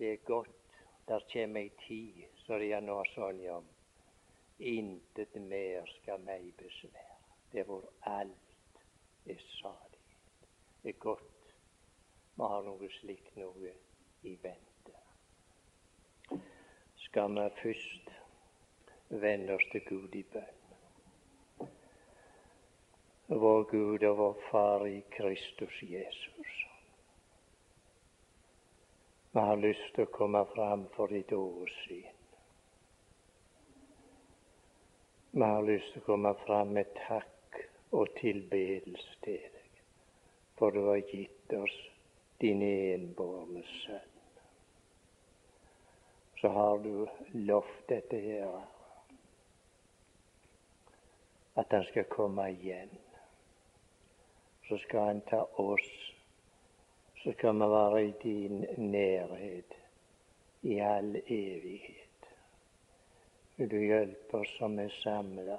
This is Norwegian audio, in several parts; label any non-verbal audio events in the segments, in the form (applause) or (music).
Det er godt der kjem ei tid, så det er nå om intet mer skal meg besvære. Det hvor alt er salighet. Det er godt vi har noe slikt noe i vente. Skal vi først vende oss til Gud i bønn. Vår Gud og vår Far i Kristus Jesus. Vi har lyst til å komme fram for ditt åsyn. Vi har lyst til å komme fram med takk og tilbedelse til deg, for du har gitt oss din enbårne sønn. Så har du lovt dette her, at han skal komme igjen. Så skal han ta oss så skal vi være i din nærhet i all evighet. Vil du hjelpe oss som er samla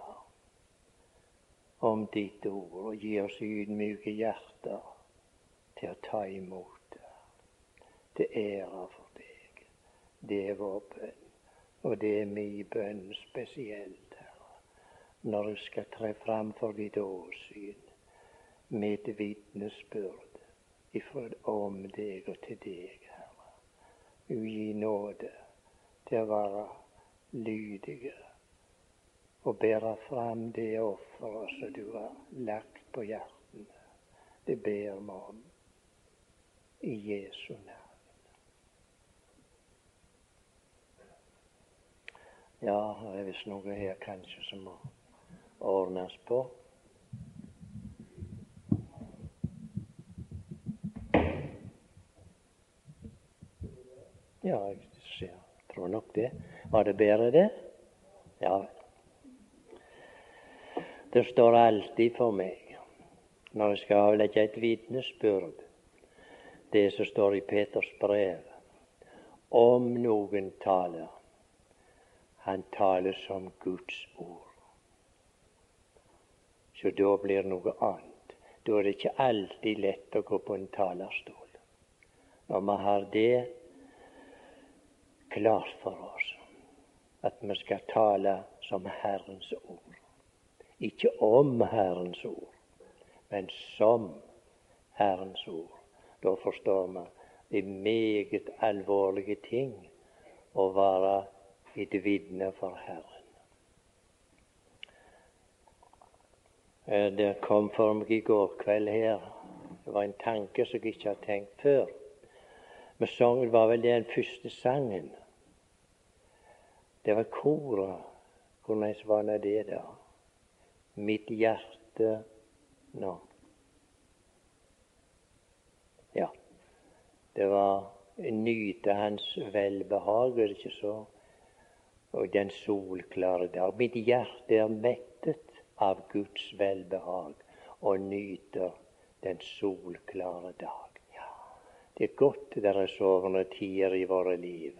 om ditt ord, og gi oss ydmyke hjerter til å ta imot det. Til ære for deg. Det er vår bønn, og det er min bønn spesielt, Herre, når du skal tre fram for ditt åsyn med et vitnesbyrd ifra om deg og til deg, Herre. Ugi nåde til å være lydige og bære fram det offeret som du har lagt på hjertene. Det ber vi om i Jesu navn. Ja, det er visst noe her kanskje som må ordnes på. Ja, jeg tror nok det. Var det bedre, det? Ja vel. Det står alltid for meg, når jeg skal avlegge et vitnesbyrd, det som står i Peters brev, om noen taler, han taler som Guds ord. Så da blir det noe annet. Da er det ikke alltid lett å gå på en talerstol. Når vi har det klart for oss at vi skal tale som Herrens ord. Ikke om Herrens ord, men som Herrens ord. Da forstår vi det er meget alvorlige ting å være et vitne for Herren. Eh, det kom for meg i går kveld her. Det var en tanke som jeg ikke har tenkt før. Men sangen var vel den første sangen det var koret. Hvordan var nå det, da? Mitt hjerte Nå. Ja. Det var nyte hans velbehag, er det ikke så? Og den solklare dag. Mitt hjerte er mettet av Guds velbehag og nyter den solklare dag. Ja, det er godt det er sovende tider i våre liv.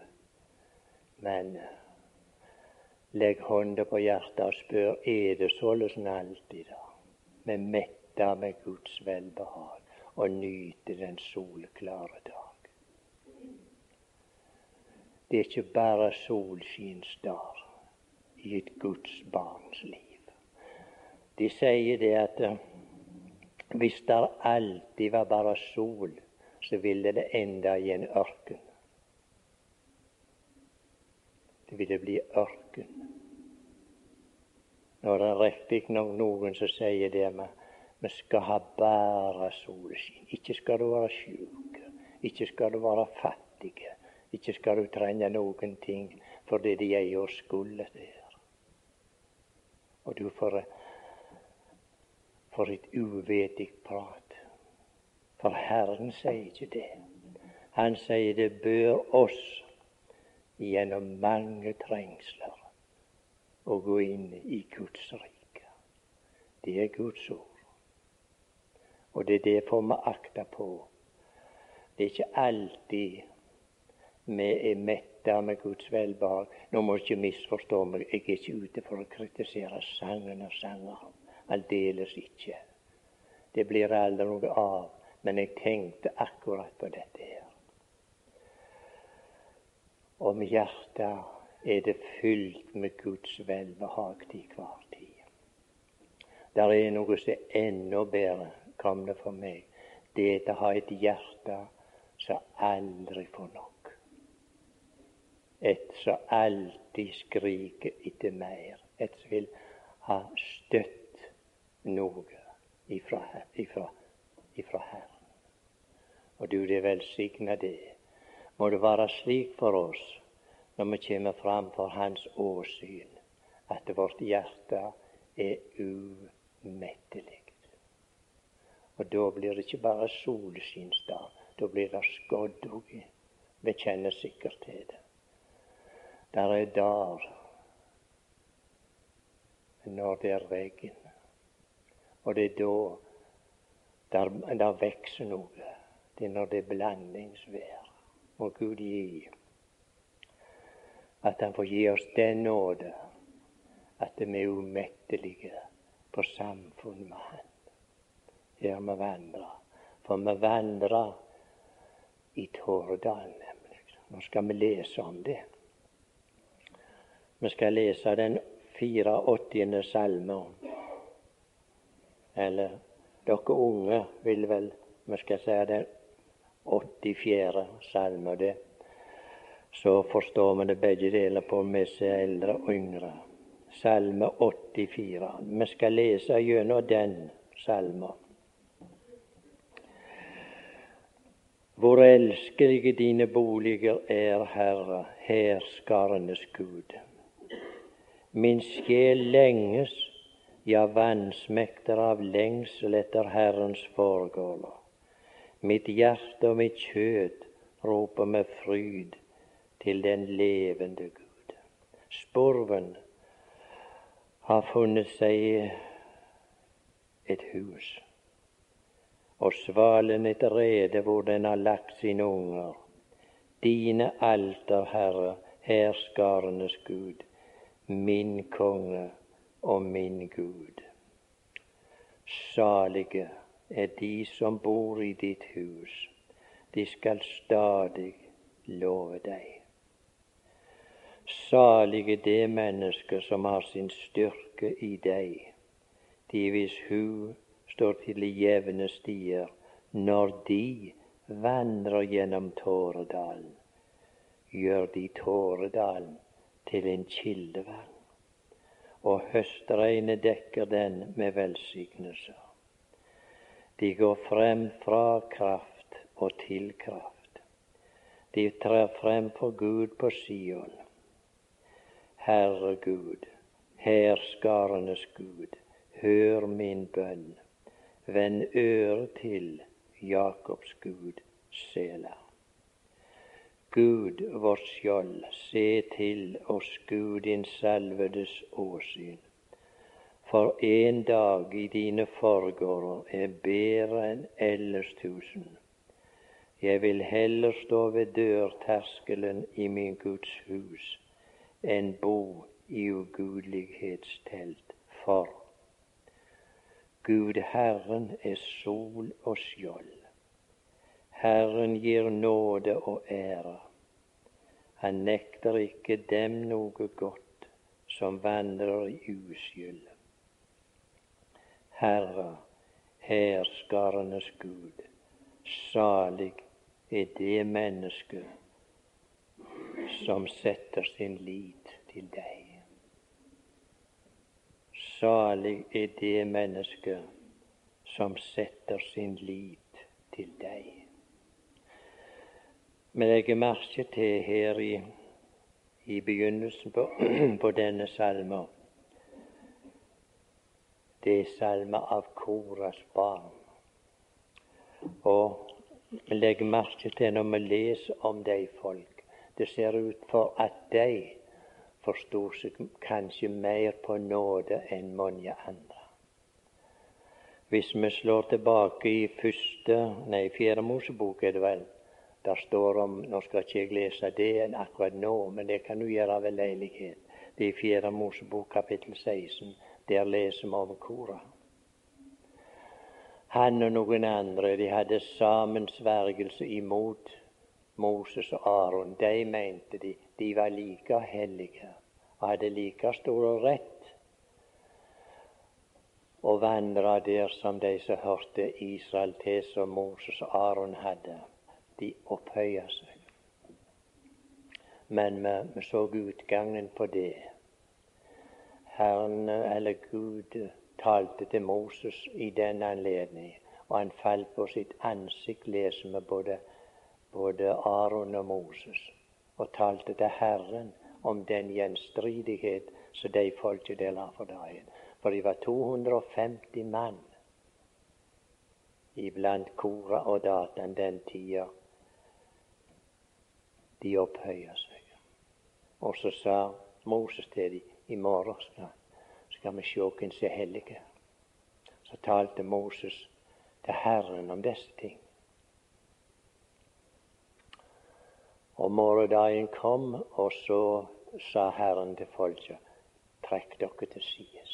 Men Legg hånda på hjertet og spør er det således alltid. da? Vi metta med Guds velbehag og nyter den solklare dag. Det er ikke bare solskinnsdag i et Guds barns liv. De sier det at uh, hvis det alltid var bare sol, så ville det enda i en ørken. Det ville bli ørken. Nå er det riktignok noen som sier det med vi skal ha bare solskinn. Ikke skal du være sjuk. Ikke skal du være fattig. Ikke skal du trenge noen ting fordi de er og skulle der. Og du får, får et uvetig prat. For Herren sier ikke det. Han sier det bør oss gjennom mange trengsler å gå inn i Guds rike. Det er Guds ord. Og det er derfor vi akter på. Det er ikke alltid vi er metta med Guds velbehag. Nå må du ikke misforstå meg, jeg er ikke ute for å kritisere sangen og sangeren. Aldeles ikke. Det blir aldri noe av. Men jeg tenkte akkurat på dette her. Om hjertet er det fylt med Guds velbehag til hver tid. Der er noe som er enda bedre kommende for meg. Det er å ha et hjerte som aldri får nok. Et som alltid skriker etter mer. Et som vil ha støtt noe ifra, ifra, ifra Herren. Og du, det velsigna det. Må det være slik for oss når vi kommer fram for Hans åsyn, at vårt hjerte er umettelig. Og da blir det ikke bare solskinnsdag, da blir det skodd òg. Vi kjenner sikkert til det. Der er dager når det er regn, og det er da der, der vokser noe. Det er når det er blandingsvær. Må Gud gi at Han får gi oss den nåde at vi er umettelige på samfunn med Han. Her vi vandrer. For vi vandrer i Tåredalen, nemlig. Nå skal vi lese om det. Vi skal lese den 84. salme. Eller dere unge vil vel Vi skal si den 84. salme. det så forstår vi det begge deler på vi er eldre og yngre. Salme 84. Vi skal lese gjennom den salmen. Hvor elskelige dine boliger er, Herre, herskarenes Gud. Min sjel lenges, ja, vansmekter av lengsel etter Herrens forgårder. Mitt hjerte og mitt kjød roper med fryd til den levende Gud. Sporven har funnet seg et hus, og svalen et rede hvor den har lagt sine unger. Dine alter, Herre, herskarenes Gud, min konge og min Gud. Salige er de som bor i ditt hus, de skal stadig love deg. Salige det menneske som har sin styrke i deg, de hvis hu står til i jevne stier, når de vandrer gjennom Tåredalen, gjør de Tåredalen til en kildevann, og høstregnet dekker den med velsignelser. De går frem fra kraft og til kraft. De trer frem for Gud på Sion. Herre Gud, hærskarenes Gud, hør min bønn. Vend øret til Jakobs Gud, Sela. Gud, vårt skjold, se til oss Gud, din salvedes åsyn. For en dag i dine forgårder er bedre enn ellers tusen. Jeg vil heller stå ved dørterskelen i min Guds hus enn bo i ugudelighetstelt. For Gud Herren er sol og skjold. Herren gir nåde og ære. Han nekter ikke dem noe godt som vandrer i uskyld. Herre, hærskarenes Gud, salig er det mennesket som setter sin lit til deg. Salig er det mennesket som setter sin lit til deg. Vi legger merke til her i, i begynnelsen på, (clears throat) på denne salmen Det er salme av Koras barn. Og legg merke til når vi leser om de folk det ser ut for at de forstår seg kanskje mer på nåde enn mange andre. Hvis vi slår tilbake i første, nei, fjerde Mosebok, er det vel, der står om Nå skal ikke jeg lese det akkurat nå, men det kan du gjøre ved leilighet. Det er i fjerde Mosebok kapittel 16. Der leser vi om Kora. Han og noen andre de hadde sammensvergelse imot Moses og Aron de mente de, de var like hellige og hadde like stor rett å vandre der som de som hørte Israel til, som Moses og Aron hadde. De opphøya seg. Men vi så utgangen på det. Herren, eller Gud, talte til Moses i den anledning, og han falt på sitt ansikt, leser vi både, både Aron og Moses, og talte til Herren om den gjenstridighet som de folket der la for dagen. For de var 250 mann iblant Kora og Datan den tida. De opphøya seg. Og så sa Moses til dem i morgen skal, skal vi se hvem som er hellige. Så talte Moses til Herren om disse ting. Og morgendagen kom, og så sa Herren til folket trekk dere til sides.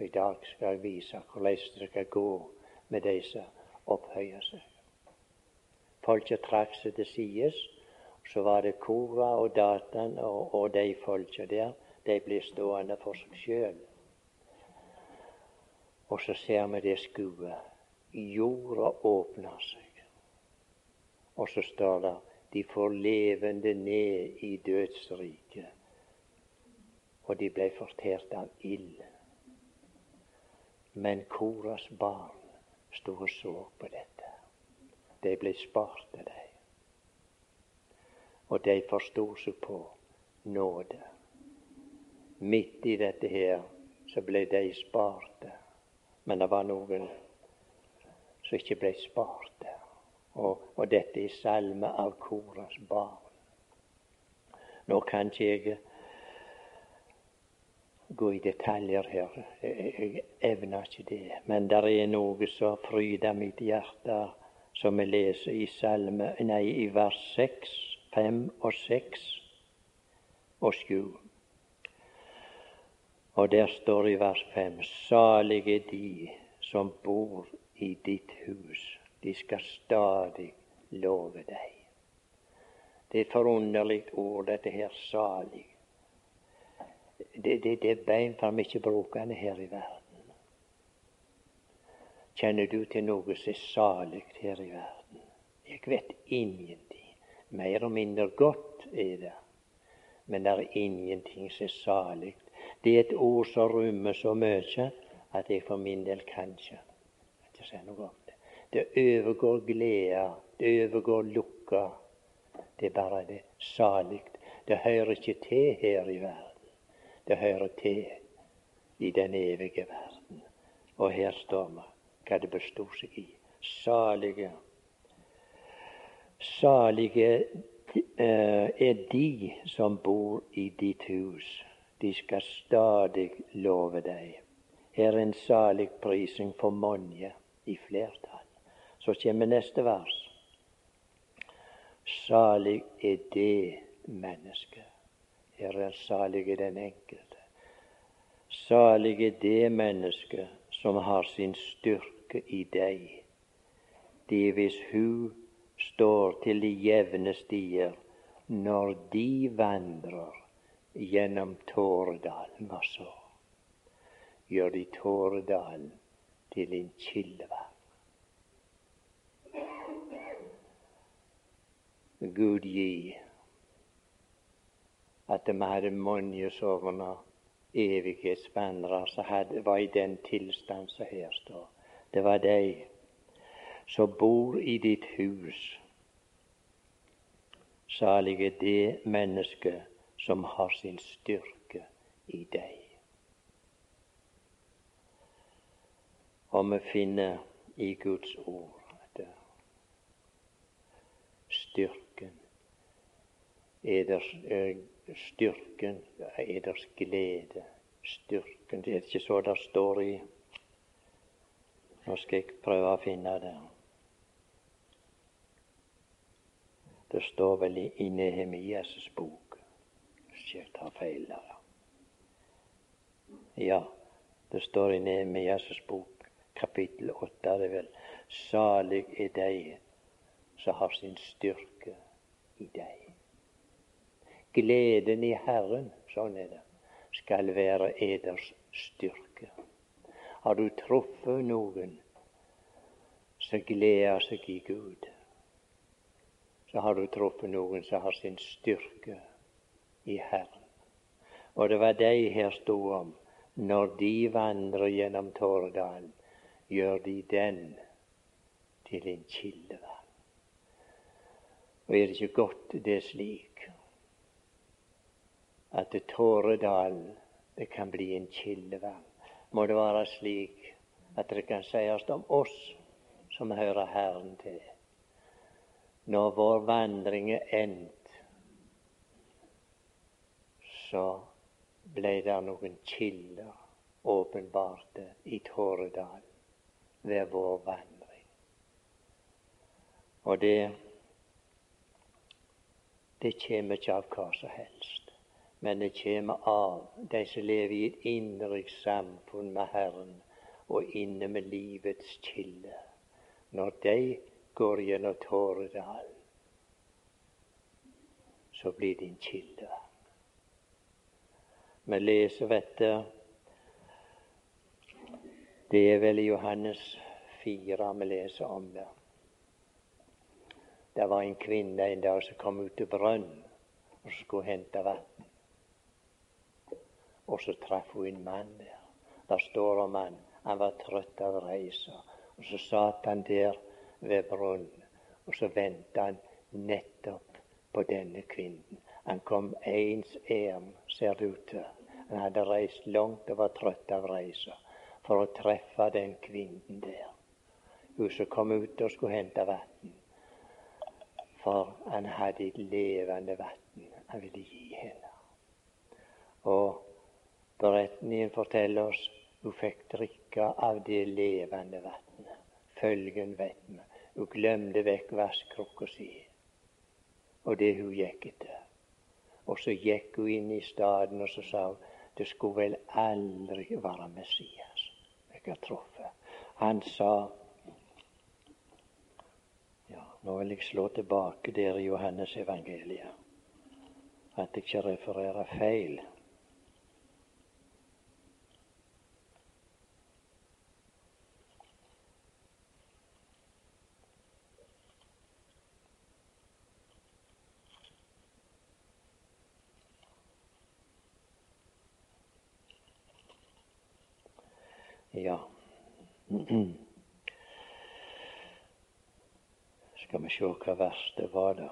I dag skal jeg vise hvordan det skal gå med de som opphøyer seg. Folket trakk seg til sides. Så var det Kora og Datan og, og de folka der de blir stående for seg sjøl. Og så ser vi det skuet. Jorda åpner seg. Og så står det de får levende ned i dødsriket. Og de ble fortært av ild. Men Koras barn sto og så på dette. De ble av dem. Og de forsto seg på nåde midt i dette her så ble de sparte. Men det var noen som ikke ble sparte. Og, og dette er salme av Koras barn. Nå kan ikke jeg gå i detaljer her. Jeg evner ikke det. Men det er noe som fryder mitt hjerte, som vi leser i salme, nei, i vers 6, 5 og 6 og 7. Og der står i vers 5.: Salige de som bor i ditt hus, de skal stadig love deg. Det er et forunderlig ord, dette her salig. Det, det, det er bein for mye brukende her i verden. Kjenner du til noe som er salig her i verden? Jeg vet ingenting. Mer og mindre godt er det. Men det er ingenting som er salig det er et ord som rommer så mye at jeg for min del kan ikke, ikke si noe om det. Det overgår glede, det overgår lukka. Det er bare det salig. Det hører ikke til her i verden. Det hører til i den evige verden. Og her står vi hva det bestod seg i. Salige Salige eh, er de som bor i ditt hus de skal stadig love deg. Her er en salig prising for mange i flertall. Så kommer neste vers. Salig er det mennesket. Her er salig er den enkelte. Salig er det mennesket som har sin styrke i deg. De hvis hun står til de jevne stier når de vandrer gjennom Tåredalen, hva så? Gjør de Tåredalen til en kildevann. Gud gi at de hadde mange sånne evighetsvandrere som var i den tilstand som her står. Det var de som bor i ditt hus. Salige det mennesket som har sin styrke i deg. Og vi finner i Guds ord at styrken eders, styrken, eders glede, styrken Det er ikke så det står i Nå skal jeg prøve å finne det. Det står vel i Nehemias bok ikke ta feil der. Ja, det står i Nehemias bok, kapittel åtte, det vel. Salig er de som har sin styrke i deg. Gleden i Herren, sånn er det, skal være eders styrke. Har du truffet noen som gleder seg i Gud, så har du truffet noen som har sin styrke i Herren. Og det var de her sto om. Når de vandrer gjennom Tårdalen, gjør de den til en kildevann. Og er det ikke godt det er slik at Tåredalen det kan bli en kildevann? Må det være slik at det kan sies om oss som hører Herren til. Når vår vandring er endt, så ble det noen kilder åpenbarte i Tåredal ved vår vandring. Og det det kommer ikke av hva som helst, men det kommer av de som lever i et indre samfunn med Herren og inne med livets kilde. Når de går gjennom Tåredalen, så blir det en kilde. Vi leser dette Det er vel i Johannes 4 vi leser om det. Det var en kvinne en dag som kom ut til brønnen og skulle hente vann. Og så traff hun en mann der. Der står om han. Han var trøtt av reisa. Og så satt han der ved brønnen, og så ventet han nettopp på denne kvinnen. Han kom ens ærend, ser det ut til. Han hadde reist langt og var trøtt av reisa for å treffe den kvinnen der. Hun som kom ut og skulle hente vann. For han hadde et levende vann han ville gi henne. Og beretningen forteller oss hun fikk drikke av det levende vannet. Følgen vet vi. Hun glemte vekk vasskrukka si og det hun gikk etter. Og så gikk hun inn i staden og så sa hun det skulle vel aldri være Messias jeg har truffet. Han sa ja, Nå vil jeg slå tilbake der i Johannes evangeliet, at jeg ikke refererer feil. Ja. (clears throat) Skal vi se hva vers det var, da.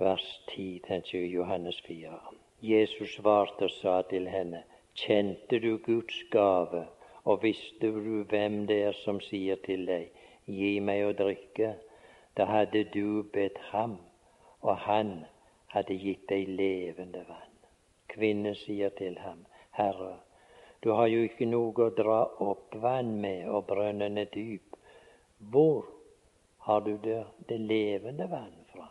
Vers 10, tenker jeg, Johannes 4. Jesus svarte og sa til henne, kjente du Guds gave, og visste du hvem det er som sier til deg, gi meg å drikke, da hadde du bedt ham, og han hadde gitt deg levende vann. Kvinnen sier til ham, Herre, du har jo ikke noe å dra opp vann med, og brønnen er dyp. Hvor har du det, det levende vann fra?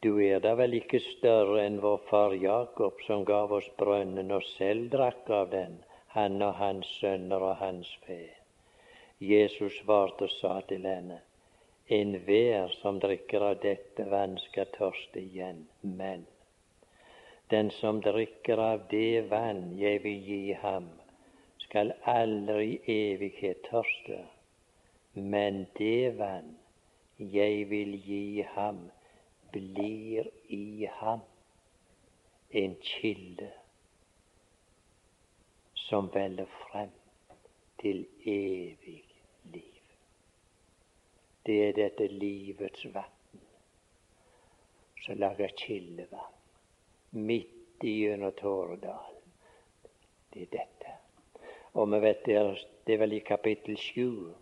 Du er da vel ikke større enn vår far Jakob, som gav oss brønnen og selv drakk av den, han og hans sønner og hans fe. Jesus svarte og sa til henne, enhver som drikker av dette vann, skal tørste igjen, men den som drikker av det vann jeg vil gi ham, skal aldri i evighet tørste. Men det vann jeg vil gi ham, blir i ham en kilde som veller frem til evig liv. Det er dette livets vann som lager kildevann midt gjennom Tåredalen. Det er dette. Og vi vet det er, det er vel i kapittel sju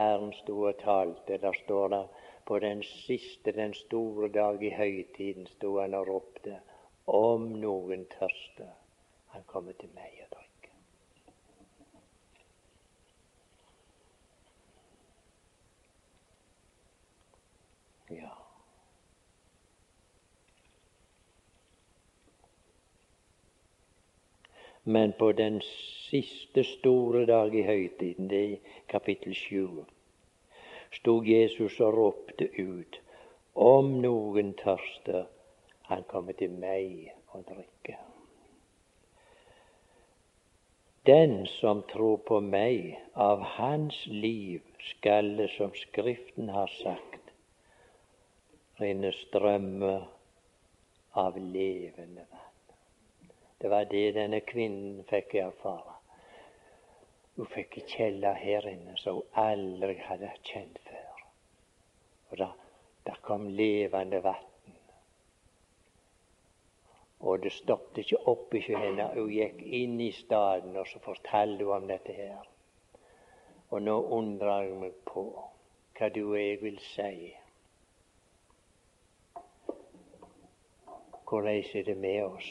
Herren sto og talte. Der står det på den siste, den store dag i høytiden, sto han og ropte om noen tørster, han kommer til meg og drikke. Ja. Men på den siste store dag i høytiden, det er kapittel 7, stod Jesus og ropte ut om noen tørster, han kommer til meg og drikke. Den som tror på meg, av hans liv skal det, som Skriften har sagt, renne strømmer av levende vann. Det var det denne kvinnen fikk erfare. Hun fikk kjella her inne som hun aldri hadde kjent før. Og da, der kom levende vann. Og det stoppet ikke opp i henne. Hun gikk inn i staden, og så fortalte hun om dette her. Og nå undrer jeg meg på hva du og jeg vil si Hvordan er det med oss?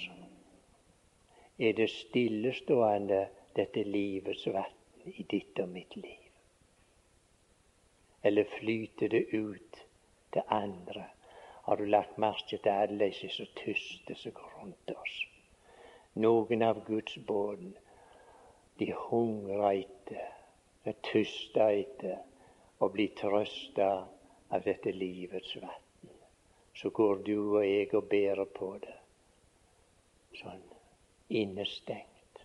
Er det stillestående, dette livets vann i ditt og mitt liv? Eller flyter det ut til andre? Har du lagt merke til alle disse så tyste som går rundt oss? Noen av Guds bånd, de hungrer etter, de tyster etter å bli trøsta av dette livets vann så går du og jeg og bærer på det sånn innestengt.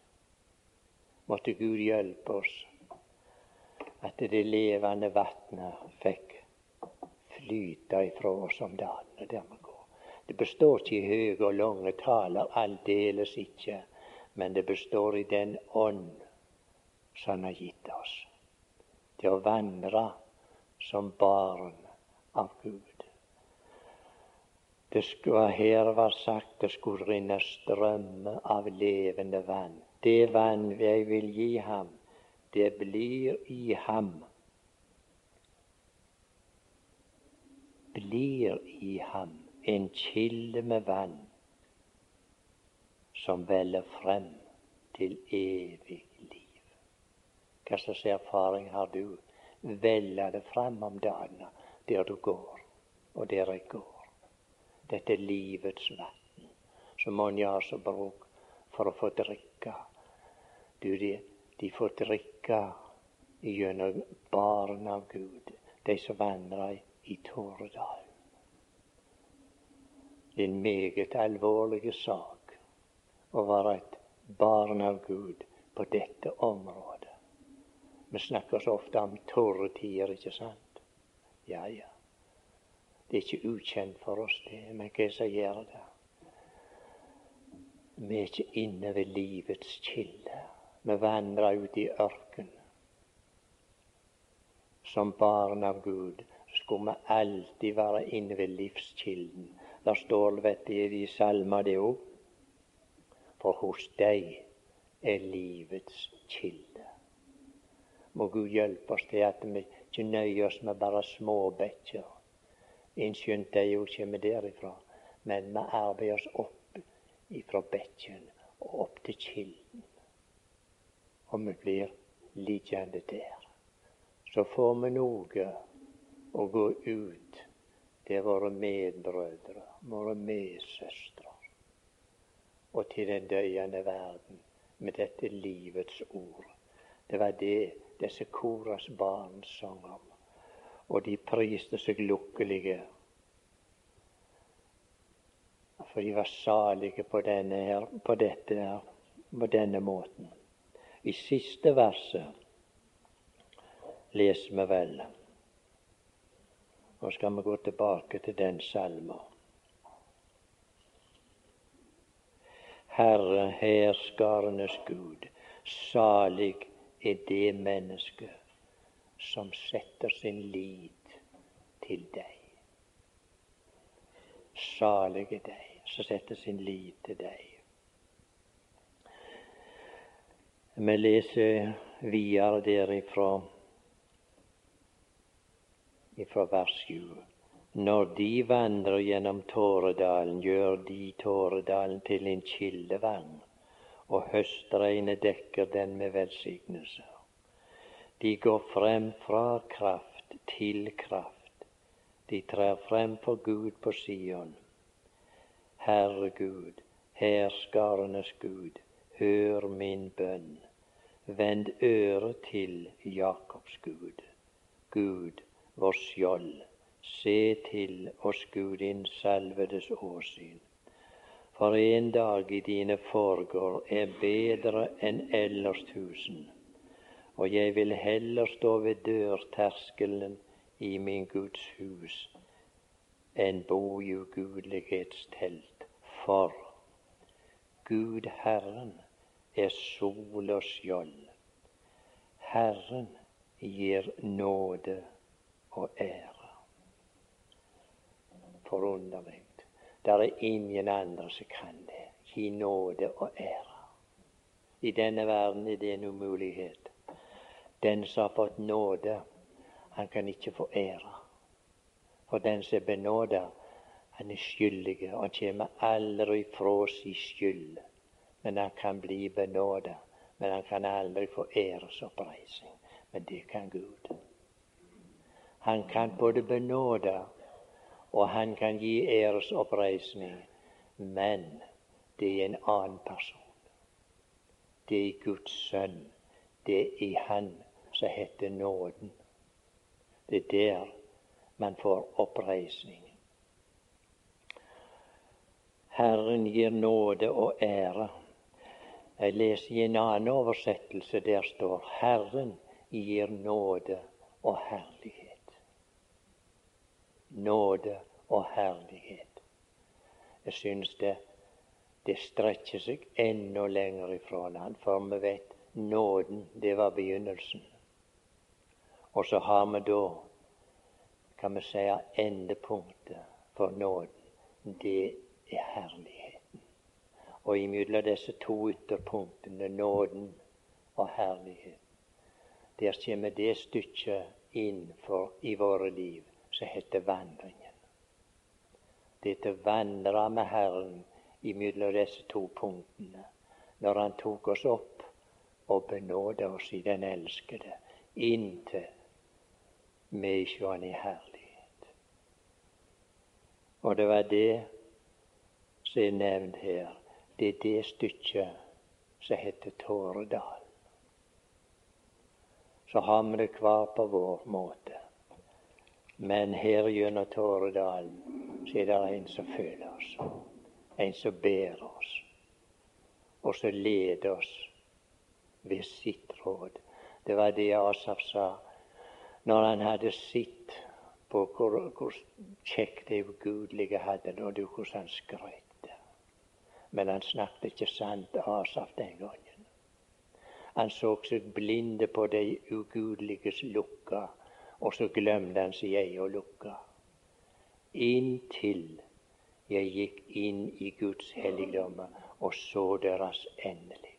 Måtte Gud hjelpe oss at det levende vannet fikk flyte ifra oss om dagen og der vi går. Det består ikke i høye og lange taler, aldeles ikke, men det består i den ånd som Han har gitt oss, til å vandre som barn av Gud. Det skulle her var sagt det skulle rinne strømme av levende vann. Det vann jeg vil gi ham, det blir i ham. Blir i ham en kilde med vann som veller frem til evig liv. Hva slags erfaring har du? Veller det frem om dagene der du går, og der jeg går? Dette livets vann, som mange har så bruk for å få drikke. Du, de, de får drikke gjennom barn av Gud, de som vandrer i Tåredalen. Det er en meget alvorlig sak å være et barn av Gud på dette området. Vi snakker så ofte om tørre tider, ikke sant? Ja, ja. Det er ikke ukjent for oss, det. Men hva som gjør det? Vi er ikke inne ved livets kilde. Vi vandrer ut i ørkenen. Som barn av Gud skulle vi alltid være inne ved livskilden. Der står det vet du, i salmer det òg. For hos deg er livets kilde. Må Gud hjelpe oss til at vi ikke nøyer oss med bare små bekker Innskjønt de jo kommer derifra. Men vi arbeider oss opp ifra bekken og opp til kilden. Og vi blir liggende der. Så får vi noe å gå ut til våre medbrødre, våre medsøstre, og til den døyende verden med dette livets ord. Det var det disse koras barn sang om og de priste seg lukkelige. For de var salige på, denne her, på dette her, på denne måten. I siste verset leser vi vel Nå skal vi gå tilbake til den salmen. Herre herskarenes Gud, salig er det mennesket som setter sin lit til deg. Salige deg som setter sin lit til deg. Vi leser videre derifra ifra vers 7. Når de vandrer gjennom Tåredalen, gjør de Tåredalen til en kildevann, og høstregnet dekker den med velsignelse. De går frem fra kraft til kraft. De trer frem for Gud på Sion. Herre Gud, herskarenes Gud, hør min bønn. Vend øret til Jakobs Gud. Gud, vår skjold. Se til oss Gud din salvedes åsyn. For en dag i dine forgård er bedre enn ellers tusen. Og jeg vil heller stå ved dørterskelen i min Guds hus enn bo i ugudelighetstelt. For Gud Herren er sol og skjold. Herren gir nåde og ære. Forunderlig. Der er ingen andre som kan det. Gi nåde og ære. I denne verden er det en umulighet. Den som har fått nåde, han kan ikke få ære. For den som er benåda, han er skyldig. Han kommer aldri fra sin skyld. Men han kan bli benåda. Men han kan aldri få æresoppreisning. Men det kan Gud. Han kan både benåde og han kan gi æresoppreisning, men det er en annen person. Det er Guds sønn. Det er i Han som heter nåden. Det er der man får oppreisning. Herren gir nåde og ære. Jeg leser i en annen oversettelse. Der står Herren gir nåde og herlighet. Nåde og herlighet. Jeg synes det, det strekker seg enda lenger ifra han, for vi vet nåden, det var begynnelsen. Og så har vi da, kan vi si, endepunktet for nåden. Det er herligheten. Og imellom disse to ytterpunktene, nåden og herligheten, der kommer det stykket inn for i våre liv som heter vandringen. Det å vandre med Herren imellom disse to punktene, når Han tok oss opp og benåda oss i den elskede, inntil vi sjå Han i herlighet. Og det var det som er nevnt her. Det er det stykket som heter Tåredal. Så har vi det hver på vår måte. Men her gjennom Tåredalen så er det en som føler oss. En som ber oss. Og som leder oss ved sitt råd. Det var det Asaf sa når han hadde sett på hvor, hvor kjekt det ugudelige hadde det, og hvordan han skrøt. Men han snakket ikke sant, Asaf, den gangen. Han så seg blinde på de ugudeliges lukka, og så glemte han sin egen lukka inntil jeg gikk inn i Guds helligdommer og så deres endelig.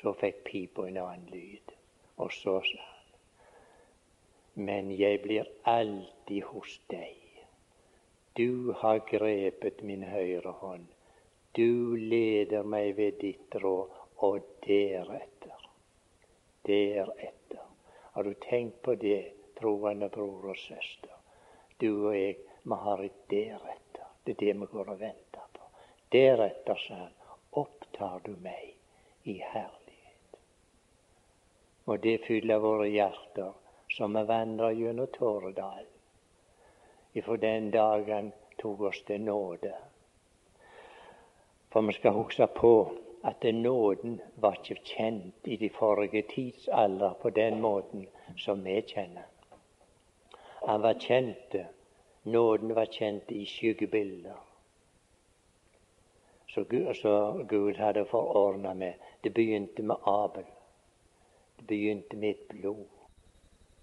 Så fikk pipa en annen lyd, og så sa han Men jeg blir alltid hos deg. Du har grepet min høyre hånd. Du leder meg ved ditt råd, og deretter, deretter Har du tenkt på det, troende bror og søster? Du og jeg vi har et deretter. Det er det vi går og venter på. Deretter, sa han, opptar du meg i herlighet. Og det fyller våre hjerter som vi vandra gjennom Tåredalen. Ifra den dagen tok oss til nåde. For vi skal huske på at nåden var ikke kjent i de forrige tidsalder på den måten som vi kjenner. Han var kjent Nåden var kjent i skyggebilder. Så Gud, så Gud hadde forordna med Det begynte med Abel. Det begynte med et blod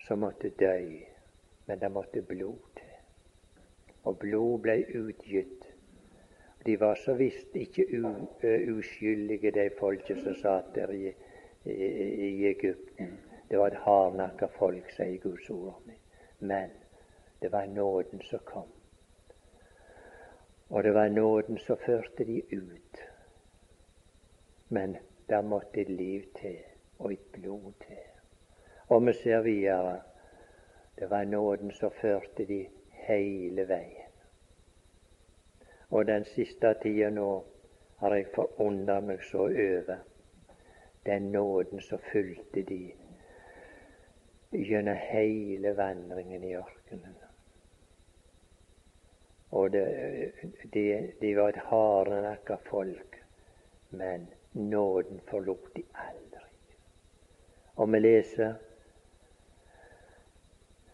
som måtte dø, men det måtte blod til. Og blod ble utgitt. De var så visst ikke uskyldige, de folket som satt der i, i, i Egypten. Det var et hardnakka folk, sier Guds ord. Men det var nåden som kom. Og det var nåden som førte de ut. Men der måtte et liv til, og et blod til. Og vi ser videre. Det var nåden som førte de hele veien. Og den siste tida nå har jeg forundret meg så over den nåden som fulgte de gjennom hele vandringen i ørkenen. Og det, de, de var et hardnakka folk, men nåden forlot de aldri. Og vi leser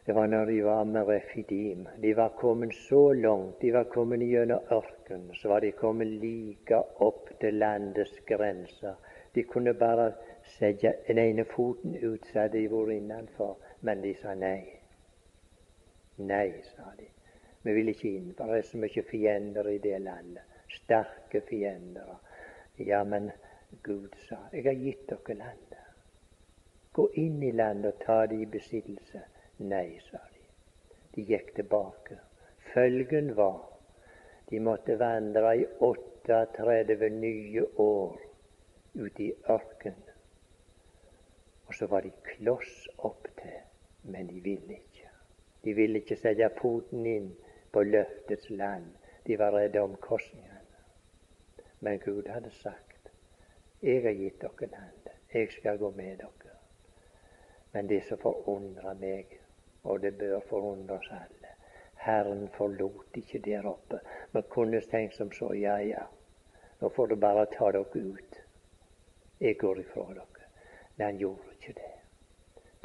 det var når de var med Refidim. De var kommet så langt, de var kommet gjennom ørkenen, så var de kommet like opp til landets grenser. De kunne bare sette den ene foten ut, så hadde de vært innenfor, men de sa nei. Nei, sa de. Vi vil ikke inn, for det er så mye fiender i det landet. Sterke fiender. Ja, men Gud sa, jeg har gitt dere landet. Gå inn i landet og ta det i besittelse. Nei, sa de. De gikk tilbake. Følgen var de måtte vandre i 38 nye år ute i ørkenen. Og så var de kloss opp til, men de ville ikke. De ville ikke sette foten inn på løftets land. De var redde om omkostningene. Men Gud hadde sagt, 'Jeg har gitt dere landet. Jeg skal gå med dere.' Men det som forundrer meg, og det bør forundre oss alle. Herren forlot ikke der oppe. Vi kunne tenkt som så ja, ja, nå får du bare ta dere ut. Jeg går ifra dere. Men han gjorde ikke det.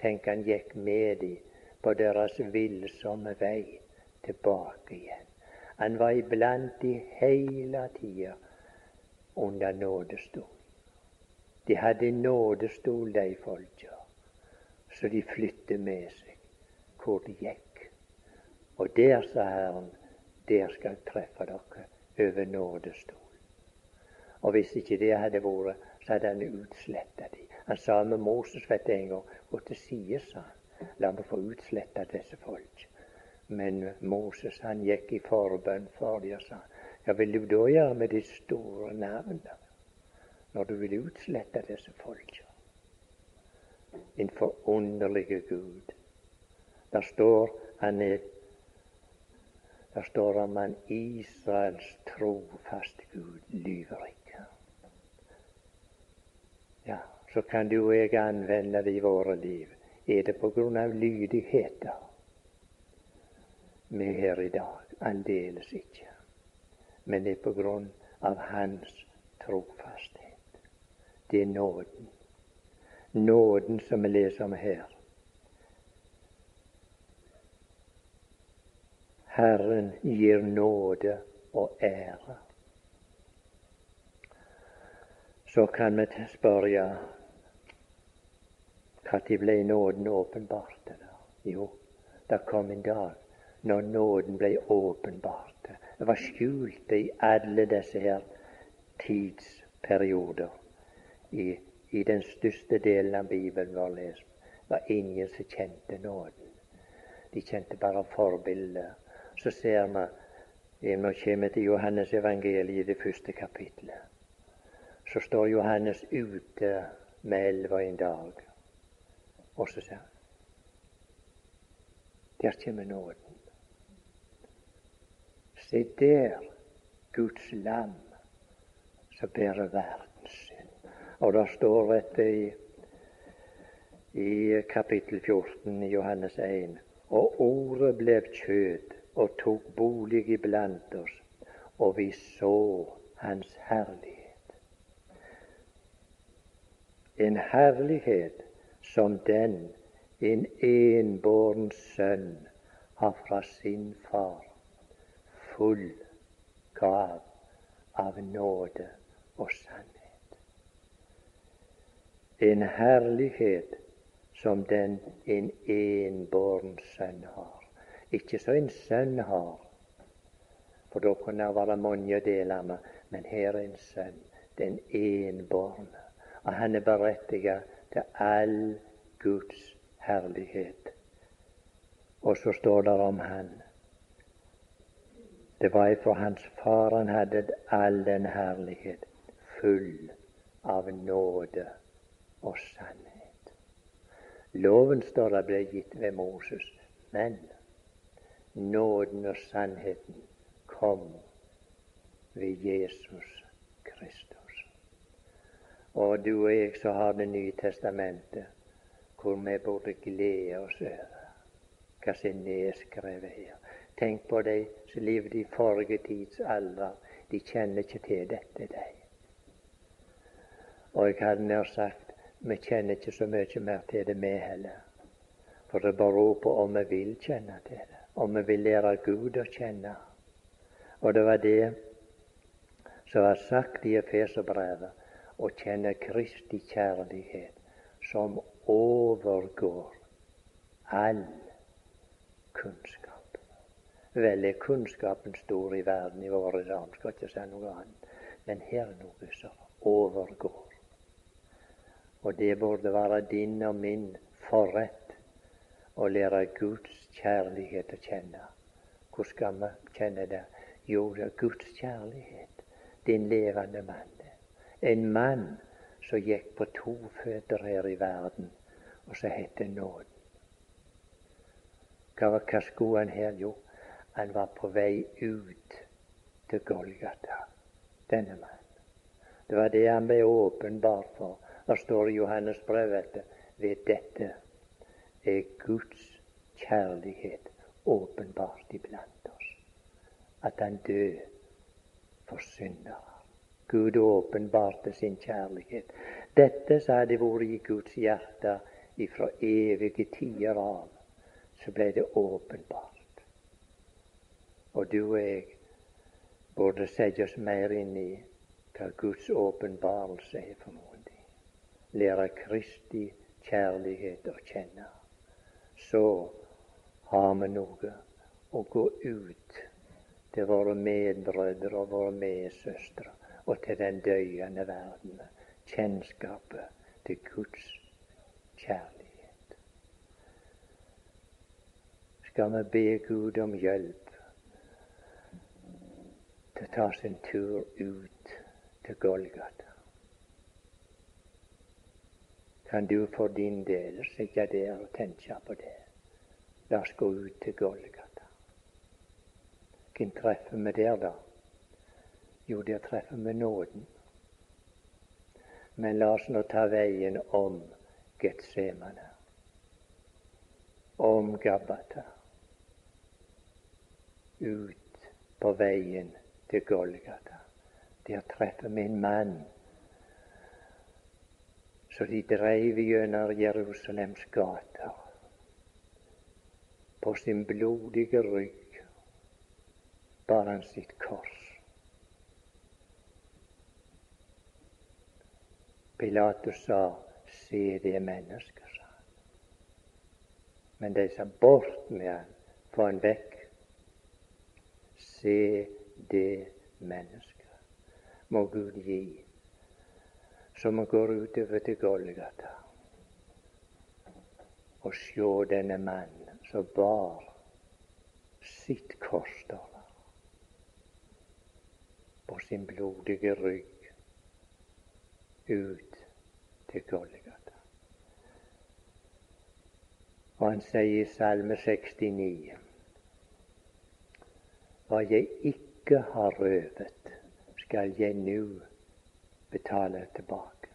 Tenk, han gikk med dem på deres villsomme vei tilbake igjen. Han var iblant de hele tida under nådestol. De hadde nådestol, de folka, så de flyttet med seg hvor de gikk. Og der, sa Herren, der skal jeg treffe dere over nådestolen. Og hvis ikke det hadde vært, så hadde han utsletta de. Han sa med Moses vet en gang gå til side, sa han. La meg få utsletta disse folk. Men Moses han gikk i forbønn for dem og sa ja, vil du da gjøre med de store navnene, når du vil utslette disse folk? En forunderlig Gud. Der står han er der står om han Israels trofaste Gud lyver ikke. Ja, så kan du og jeg anvende det i våre liv. Er det på grunn av lydigheter vi er her i dag? Aldeles ikke. Men det er på grunn av Hans trofasthet. Det er nåden. Nåden som vi leser om her. Herren gir nåde og ære. Så kan vi spørre når ble nåden åpenbart? Jo, det kom en dag når nåden ble åpenbart. Det var skjult i alle disse her tidsperioder. I, I, den største delen av Bibelen vår lest var ingen som kjente nåden. De kjente bare forbilder så ser vi Når vi kommer til Johannes evangeliet, det første kapitlet, så står Johannes ute med elva en dag, og så sier han Der kommer nåden. Se der, Guds lam, som bærer verdens synd. Og det står dette i, i kapittel 14 i Johannes 1 og ordet ble kjød og tok bolig iblant oss, og vi så Hans herlighet. En herlighet som den en enbåren sønn har fra sin far, full gav av nåde og sannhet. En herlighet som den en enbåren sønn har. Ikke så en sønn har, for da kunne det være mange deler men her er en sønn, den enbårne. Og han er berettiget til all Guds herlighet. Og så står det om han. Det var ifra hans far han hadde all den herlighet, full av nåde og sannhet. Loven står det ble gitt ved Moses, men nåden og sannheten kom ved Jesus Kristus. Og du og jeg som har Det nye testamentet, hvor vi burde glede oss over hva som er nedskrevet her. Tenk på de som levde i forrige tids alder. De kjenner ikke til dette, de. Og jeg hadde nær sagt vi kjenner ikke så mye mer til det, vi heller. For det beror på om vi vil kjenne til det, om vi vil lære Gud å kjenne. Og det var det som var sagt i Efeserbrevet, å kjenne Kristi kjærlighet, som overgår all kunnskap. Vel er kunnskapen stor i verden i våre dager, skal ikke si noe annet. Men her er noe som overgår. Og det burde være din og min forrett å lære Guds kjærlighet å kjenne. Hvor skal vi kjenne det? Jo, det er Guds kjærlighet. Din levende mann. En mann som gikk på to føtter her i verden, og som heter nåden. Hva, hva skulle han her? Jo, han var på vei ut til Golgata, denne mannen. Det var det han ble åpenbar for. Det står i Johannes brevet ved dette er Guds kjærlighet åpenbart iblant oss. At han død for syndere. Gud åpenbarte sin kjærlighet. Dette som hadde vært i Guds hjerte ifra evige tider av så ble det åpenbart. Og du og jeg burde sette oss mer inn i hva Guds åpenbarelse er for noen. Lære Kristi kjærlighet å kjenne. Så har vi noe å gå ut til våre medbrødre og våre medsøstre og til den døyende verden. Kjennskapet til Guds kjærlighet. skal vi be Gud om hjelp til å ta sin tur ut til Golgata. Kan du for din del sitte der og tenke på det? La oss gå ut til Golgata. Hvem treffer vi der, da? Jo, der treffer vi nåden. Men la oss nå ta veien om Getsemane, om Gabata. ut på veien til Golgata. Der treffer vi en mann så de dreiv gjennom Jerusalems gater. På sin blodige rygg bar han sitt kors. Pilatus sa, se det mennesket, sa han. Men de sa bort med han, få han vekk se det mennesket. Må Gud gi, som går utover til Golgata, og sjå denne mannen som bar sitt kors på sin blodige rygg ut til Golgata. Og han sier i Salme 69 hva jeg ikke har røvet, skal jeg nå betale tilbake.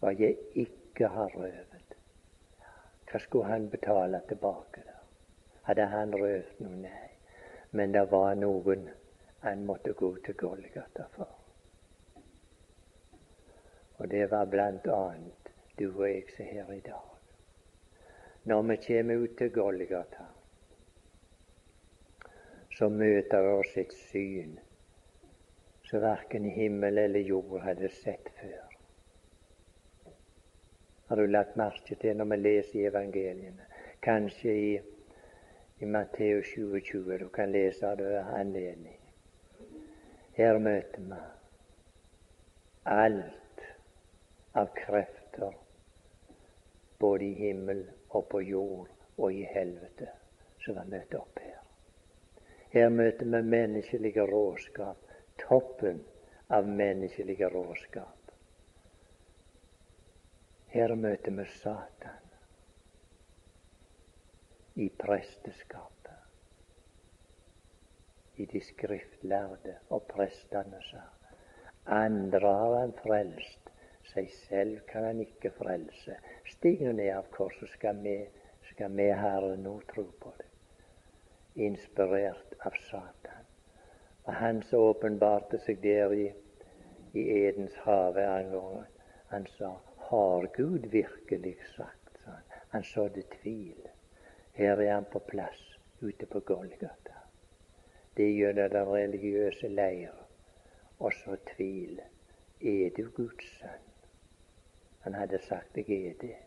Hva jeg ikke har røvet. Hva skulle han betale tilbake, da? Hadde han rørt noe? Nei. Men det var noen han måtte gå til Golgata for. Og det var blant annet du og jeg som er her i dag. Når vi kommer ut til Golgata, så møter oss et syn som verken himmel eller jord hadde sett før. Har du lagt merke til når vi leser i evangeliene, kanskje i, i Matteus 27, du kan lese det ved anledning. Her møter vi alt av krefter, både i himmel og på jord og i helvete, som var møtt opp her. Her møter vi menneskelige råskap, toppen av menneskelige råskap. Her møter vi Satan i presteskapet, i de skriftlærde og prestene sa. Andre har han frelst, Seg selv kan han ikke frelse. Stig nå ned av korset, vi, skal vi Herre nå tro på det. Inspirert av Satan. Og han som åpenbarte seg der i, i Edens hage en gang, han sa har Gud virkelig sagt? sånn? Han sådde tvil. Her er han på plass ute på Golgata. Det er gjennom den religiøse leir. Og så tvil. Er du Guds sønn? Han hadde sagt 'jeg er det'.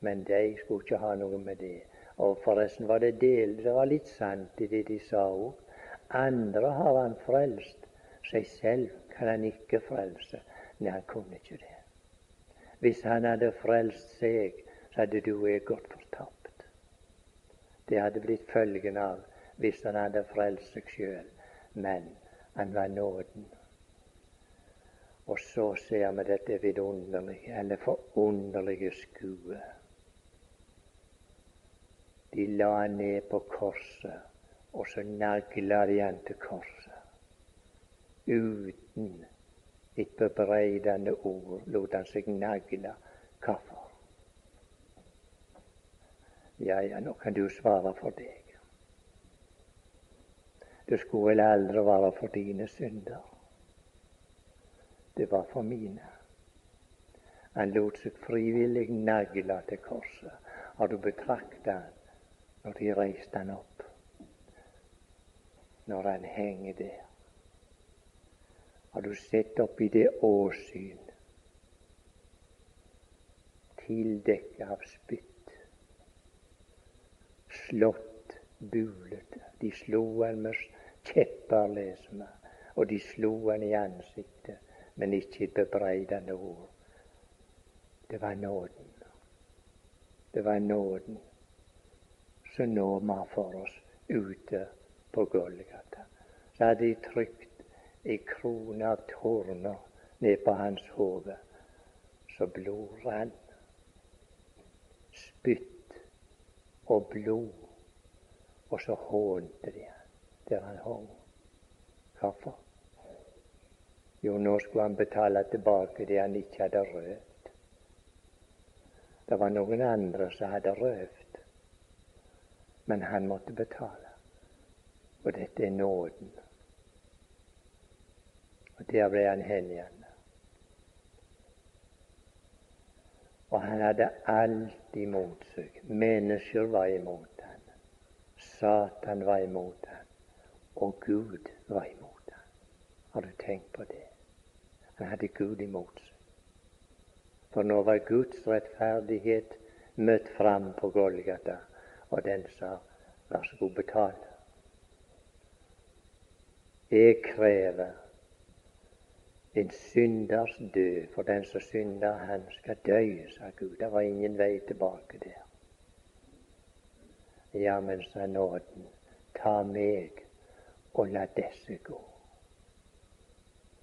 Men de skulle ikke ha noe med det. Og forresten var det del, det var litt sant i det de sa òg. Andre har han frelst. Seg selv kan han ikke frelse. Nei, han kunne ikke det. Hvis han hadde frelst seg, så hadde du og jeg gått. Det hadde blitt følgen av hvis han hadde frelst seg sjøl. Men han var nåden. Og så ser vi dette vidunderlige, eller forunderlige skue. De la han ned på korset, og så nagla de han til korset. Uten et bebreidende ord lot han seg nagle. Hvorfor? Ja, ja, nå kan du svare for deg. Det skulle vel aldri være for dine synder. Det var for mine. Han lot seg frivillig nagle til korset. Har du betrakta han når de reiste han opp? Når han henger der? Har du sett opp i det åsyn, tildekket av spytt, slått, bulet? De slo han med kjepper, leser vi, og de slo han i ansiktet men ikke et bebreidende ord. Det var nåden. Det var nåden som nå var for oss ute på Golgata. Så hadde de trykt ei krone av torner ned på hans hode, så blod rant. Spytt og blod. Og så hånte de der han hang. Hvorfor? Jo, nå skulle han betale tilbake det han ikke hadde røvd. Det var noen andre som hadde røvd, men han måtte betale. Og dette er nåden. Og der ble han hengjende. Og han hadde alt imot seg. Mennesker var imot han. Satan var imot han. Og Gud var imot han. Har du tenkt på det? Han hadde Gud imot seg. For nå var Guds rettferdighet møtt fram på Golgata, og den sa vær så god, betal. Jeg krever en synders død, for den som synder, han skal dø, sa Gud. Det var ingen vei tilbake der. Ja, men sa nåden, ta meg og la disse gå.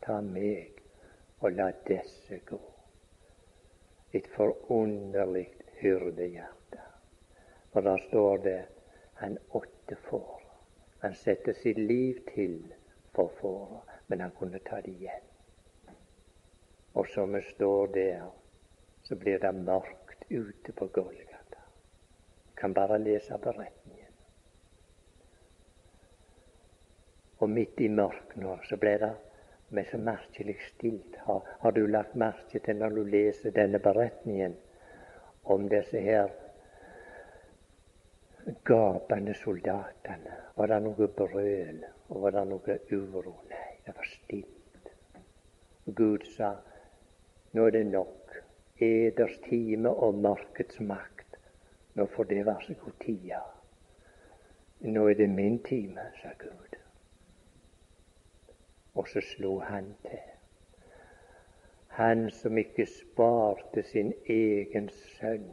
Ta meg og la disse gå. Et forunderlig hyrdehjerte. For der står det han åtte får. Han setter sitt liv til for fåra, men han kunne ta det igjen. Og som vi står der, så blir det mørkt ute på Golgata. Kan bare lese beretningen. Og midt i mørket så ble det men så merkelig stilt. Har, har, du lagt merke til når du leser denne beretningen om disse her gapende soldatene? Var det noe brøl, og var det noe uro? Nei, det var stilt. Gud sa nå er det nok. Eders time og mørkets makt. Nå får det være så god tida. Nå er det min time, sa Gud. Og så slo han til. Han som ikke sparte sin egen sønn,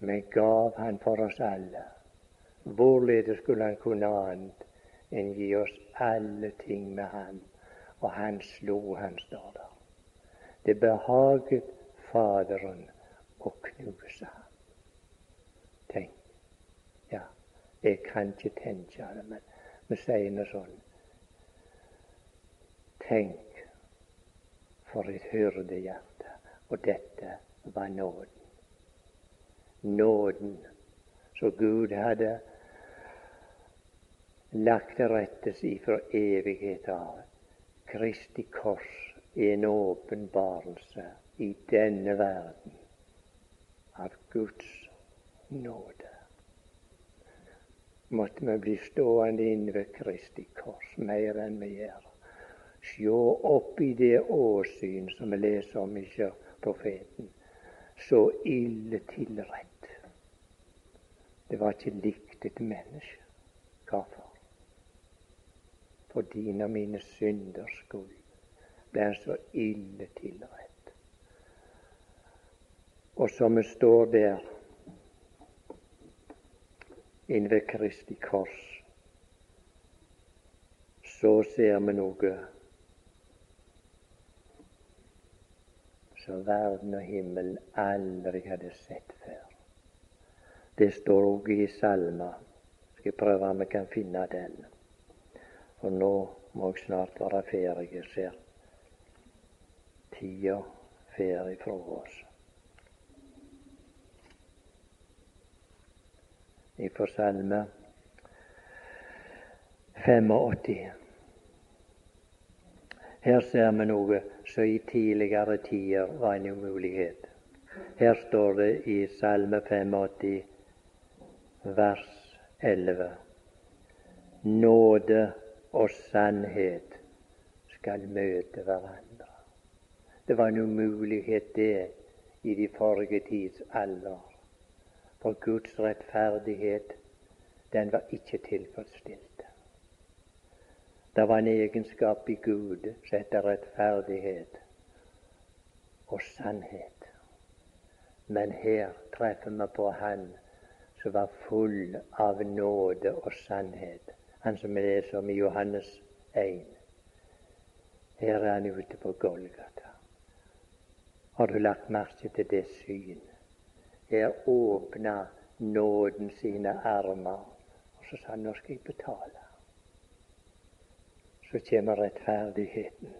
men gav han for oss alle. Hvorledes skulle han kunne annet enn gi oss alle ting med ham? Og han slo, han står der. Det behaget Faderen å knuse ham. Tenk. Ja, jeg kan ikke tenke det, men vi sier noe sånn Tenk for et hyrdehjerte. Og dette var nåden. Nåden som Gud hadde lagt til rettes ifra evighet av. Kristi kors en åpenbarelse i denne verden av Guds nåde. Måtte vi bli stående inne ved Kristi kors mer enn vi gjør. Sjå opp i det åsyn som vi leser om i profeten. Så ille tilrett. Det var ikke likt et menneske. Hvorfor? For dine og mine synders skyld ble er så ille tilrett. Og som vi står der inne ved Kristi kors, så ser vi noe som verden og himmelen aldri hadde sett før. Det står òg i Salma. Skal jeg prøve om vi kan finne den. For nå må jeg snart være ferdig. Jeg tida fer ifra oss. Ifra Salme 85. Her ser vi noe som i tidligere tider var en umulighet. Her står det i Salme 85 vers 11. Nåde og sannhet skal møte hverandre. Det var en umulighet, det, i de forrige tids alder. For Guds rettferdighet, den var ikke tilfredsstilt. Det var en egenskap i Gud som heter rettferdighet og sannhet. Men her treffer vi på Han som var full av nåde og sannhet. Han som vi leser om i Johannes 1. Her er han ute på Golgata. Har du lagt merke til det syn? Her åpna nåden sine armer, og så sa han nå skal jeg betale. Så kommer rettferdigheten.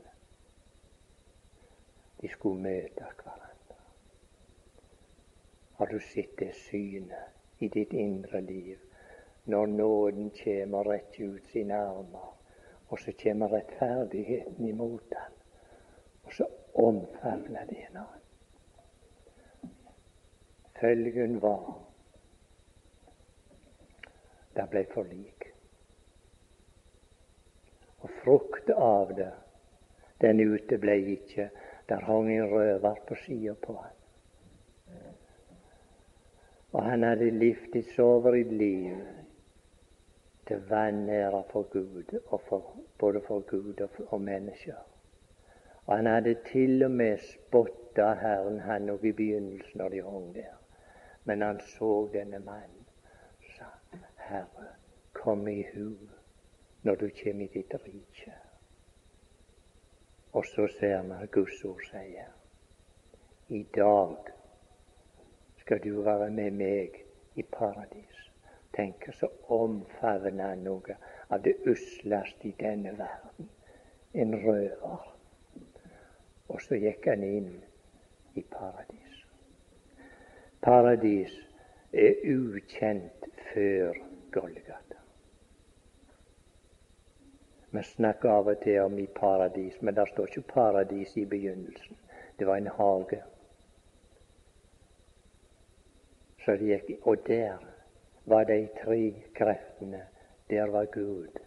De skulle møte hverandre. Har du sett det synet? i ditt indre liv når nåden kommer og retter ut sine armer, og så kommer rettferdigheten imot den, og så omfavner tjeneren. Følgen var det ble forlik. Og frukt av det, den uteble ikke. Der hang en røver på sida på han. Og han hadde levd et soveritt liv til vanære for Gud, og for, både for Gud og, og mennesker. Og han hadde til og med spotta Herren, han òg i begynnelsen når de hang der. Men han så denne mannen, sa Herre, kom i hu når du kommer i ditt rike. Og så ser vi Guds ord sier i dag skal du være med meg i paradis. Tenk så omfavner noe av det usleste i denne verden. En røver. Og så gikk han inn i paradis. Paradis er ukjent før Golgata. Vi snakker av og til om i paradis, men der står ikke paradis i begynnelsen. Det var en hage. Så det gikk, og der var de tre kreftene. Der var Gud,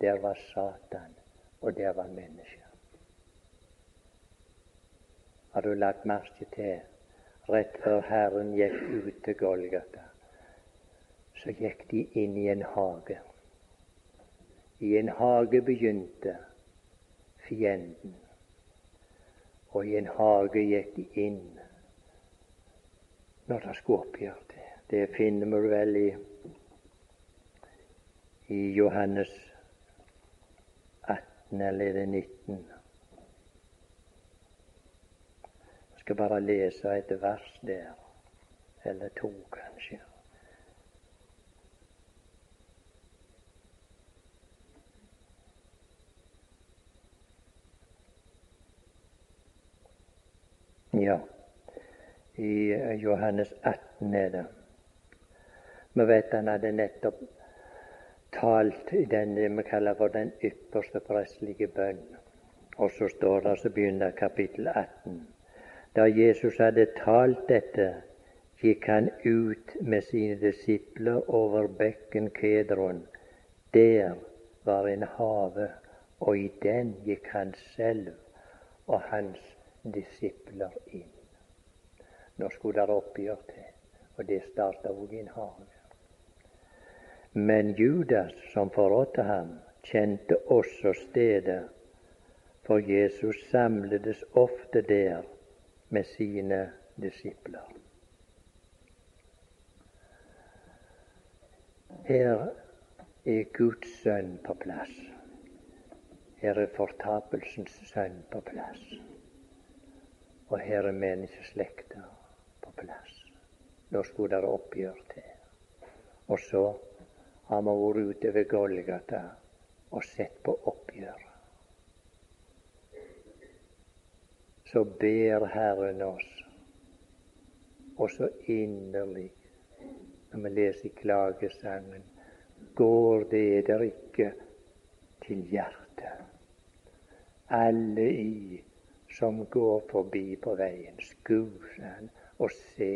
der var Satan, og der var mennesket. Har du lagt merke til rett før Herren gikk ut til Golgata, så gikk de inn i en hage. I en hage begynte fienden, og i en hage gikk de inn når det skulle oppgjøre det. Det finner vi vel i, i Johannes 18, eller er 19? Jeg skal bare lese et vers der, eller to, kanskje. Ja, i Johannes 18 er det. Vi vet han hadde nettopp talt i den vi kaller for den ypperste prestelige bønn. Og så står det, så begynner kapittel 18. Da Jesus hadde talt dette, gikk han ut med sine disipler over bekken Kedron. Der var en hage, og i den gikk han selv og hans disipler inn. Nå skulle det oppgjør til, og det starta òg i en hage. Men Judas, som forrådte ham, kjente også stedet, for Jesus samledes ofte der med sine disipler. Her er Guds sønn på plass. Her er fortapelsens sønn på plass. Og her er menneskeslekta på plass. Nå skulle det oppgjør til. Og så har vi vært ute ved Golgata og sett på oppgjør. Så ber Herren oss, og så inderlig, når vi leser klagesangen, går det der ikke til hjertet. Alle i som går forbi på veien, skuser han og se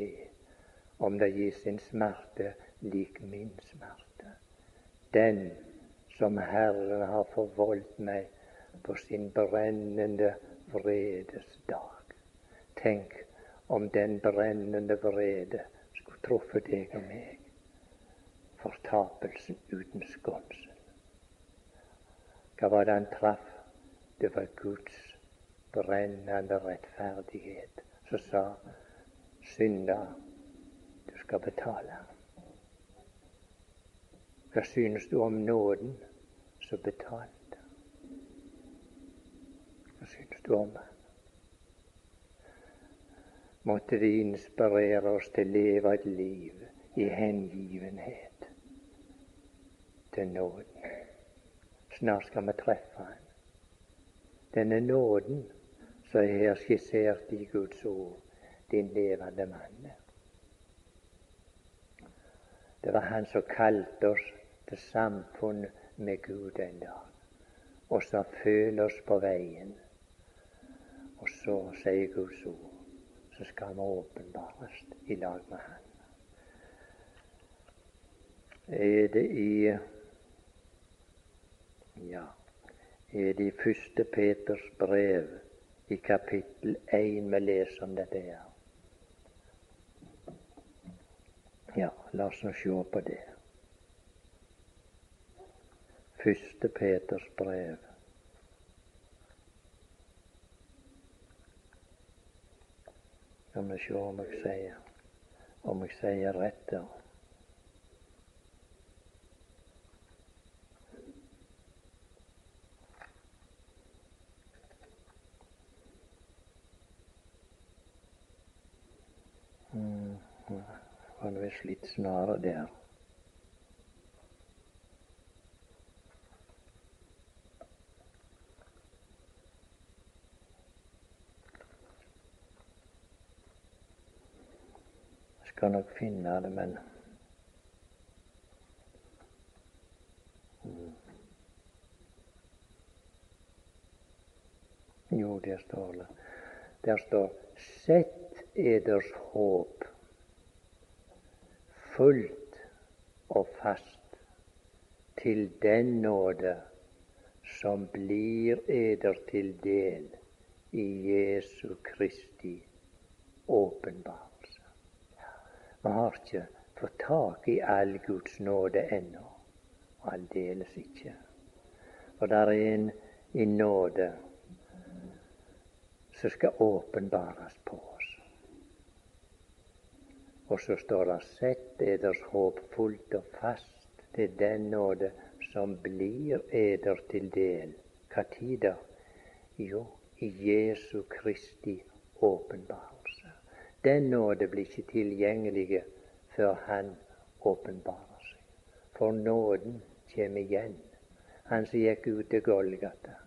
om det gis en smerte lik min smerte. Den som Herren har forvoldt meg på sin brennende vredes dag. Tenk om den brennende vrede skulle truffet deg og meg. Fortapelsen uten skånsel. Hva var det han traff? Det var Guds brennende rettferdighet som sa synda, du skal betale. Hva synes du om nåden som betalte? Hva syns du om han? Måtte det inspirere oss til å leve et liv i hengivenhet til nåden. Snart skal vi treffe han. Denne nåden som er her skissert i Guds ord, din levende mann. Det var Han som kalte oss til samfunn med Gud en dag, og som føler oss på veien så sier Guds ord, så skal vi åpenbares i lag med Han. Er det i ja, er det i første Peters brev i kapittel 1 vi leser om dette her. Ja, la oss nå se på det. Første Peters brev. Skal vi se om eg sier om eg sier rett der. Mm, var visst litt snarere der. Skal nok finne det, men mm. Jo, der står det. Der står Sett eders håp fullt og fast til den nåde som blir eder til del i Jesu Kristi åpenbar. Vi har ikke fått tak i all Guds nåde ennå. Aldeles ikke. For der er en i nåde som skal åpenbares på oss. Og så står det 'Sett eders håp fullt og fast til den nåde som blir eder til del'. Hva tid da? Jo, i Jesu Kristi åpenbar. Den nåde blir ikke tilgjengelig før Han åpenbarer seg. For nåden kommer igjen. Han som gikk ut til Golgata.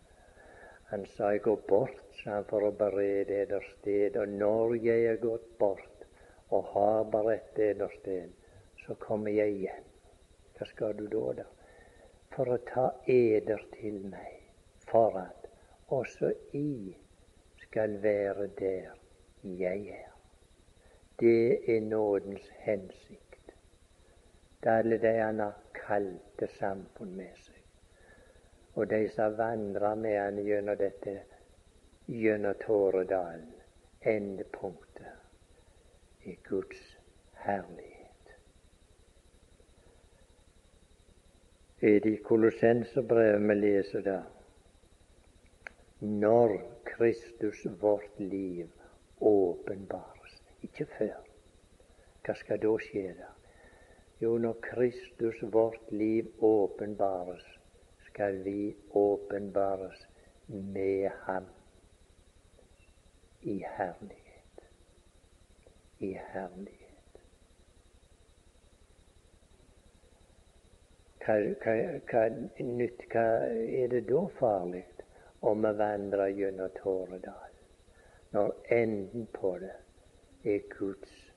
Han sa jeg går bort sa han, for å berede eder sted. Og når jeg er gått bort og har beredt eder sted, så kommer jeg igjen. Hva skal du da, da? For å ta eder til meg, for at også I skal være der jeg er. Det er nådens hensikt. Det er alle de han har kalt til samfunn med seg og de som vandrer med han gjennom dette, gjennom Tåredalen, endepunktet i Guds herlighet. Er det i Kolossenserbrevet vi leser det? Når Kristus, vårt liv, åpenbares. Ikke før. Hva skal da skje da? Jo, når Kristus, vårt liv, åpenbares, skal vi åpenbares med ham i herlighet. I herlighet. Hva, hva, hva, nytt, hva er det da farlig om vi vandrer gjennom Tåredal, når enden på det er Guds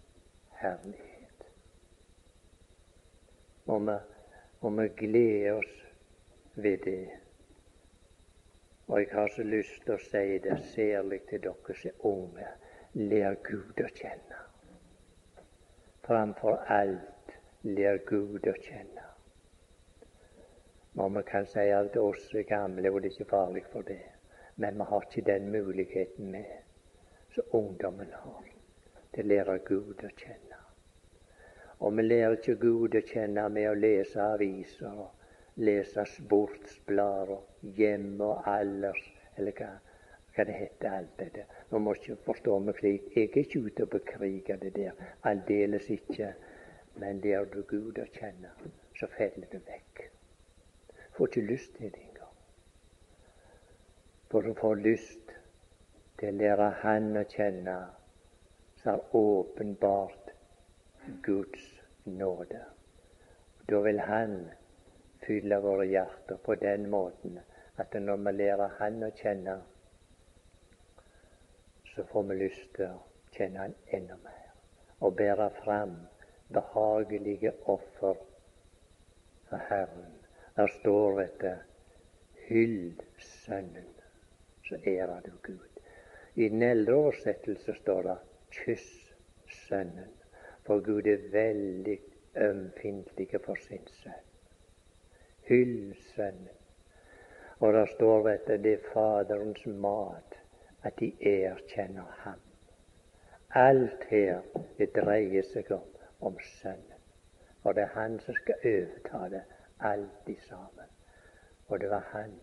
herlighet? Og vi, og vi gleder oss ved det. Og jeg har så lyst til å si det særlig til dere som er unge. Lær Gud å kjenne. Framfor alt lær Gud å kjenne. Og vi kan si at oss er gamle, og det er ikke farlig for det. Men vi har ikke den muligheten med som ungdommen har, til å lære Gud å kjenne. Og vi lærer ikke Gud å kjenne med å lese aviser og lese sportsblader og hjemme og alders eller hva, hva det heter, alt det der. Nå må ikke forstå meg slik. Jeg er ikke ute og bekriger det der. Aldeles ikke. Men lærer du Gud å kjenne, så faller du vekk. Får ikke lyst til det engang. For du får lyst til å lære Han å kjenne, som har åpenbart Guds nåde. Da vil Han fylle våre hjerter på den måten at når vi lærer Han å kjenne, så får vi lyst til å kjenne Han enda mer og bære fram behagelige offer for Herren. Der står dette Hyll Sønnen, så ærer du Gud. I den eldre oversettelse står det Kyss Sønnen, for Gud er veldig ømfintlig for sin sønn. Hyll Sønnen. Og det står at det er Faderens mat at de erkjenner Ham. Alt her det dreier seg om, om Sønnen. Og det er Han som skal overta det, alt sammen. Og det var Han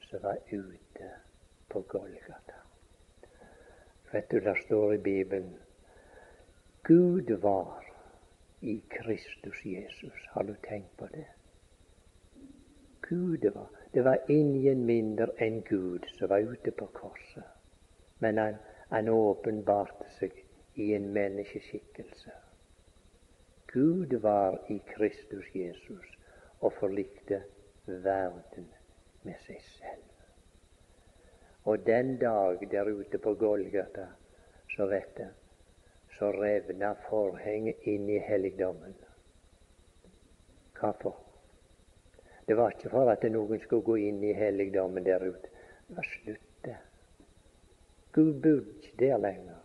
som var ute på Golgata. Vet du, det står i Bibelen Gud var i Kristus Jesus. Har du tenkt på det? Gud var. Det var ingen mindre enn Gud som var ute på korset. Men han, han åpenbarte seg i en menneskeskikkelse. Gud var i Kristus Jesus og forlikte verden med seg selv. Og den dag der ute på Golgata, så vet jeg, så revna forhenget inn i helligdommen. Hvorfor? Det var ikke for at noen skulle gå inn i helligdommen der ute. Det var slutt, det. Gud bodde ikke der lenger.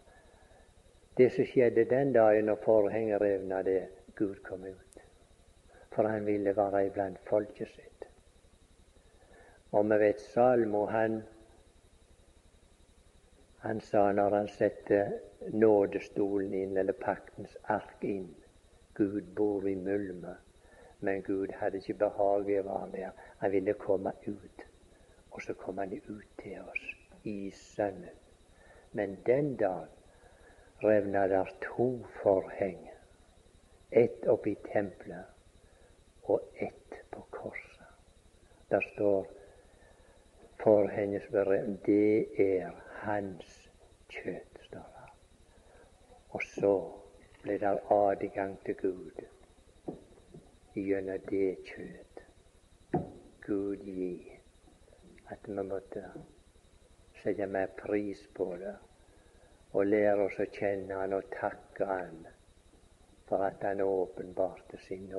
Det som skjedde den dagen når forhenget revna, det Gud kom ut. For han ville være iblant folket sitt. Og vi vet Salmo, han, han sa når han satte nådestolen inn, eller paktens ark inn Gud bor i mulme men Gud hadde ikke behag i å være der. Han ville komme ut. Og så kom han ut til oss i Sønnen. Men den dag revna der to forheng. Ett oppi tempelet og ett på korset. Der står forhenget som Det er hans kjøtt, står det. Og så ble det adgang til Gud gjennom det kjøtt Gud gi at vi måtte sette mer pris på det og lære oss å kjenne Han og takke Han for at Han åpenbarte sin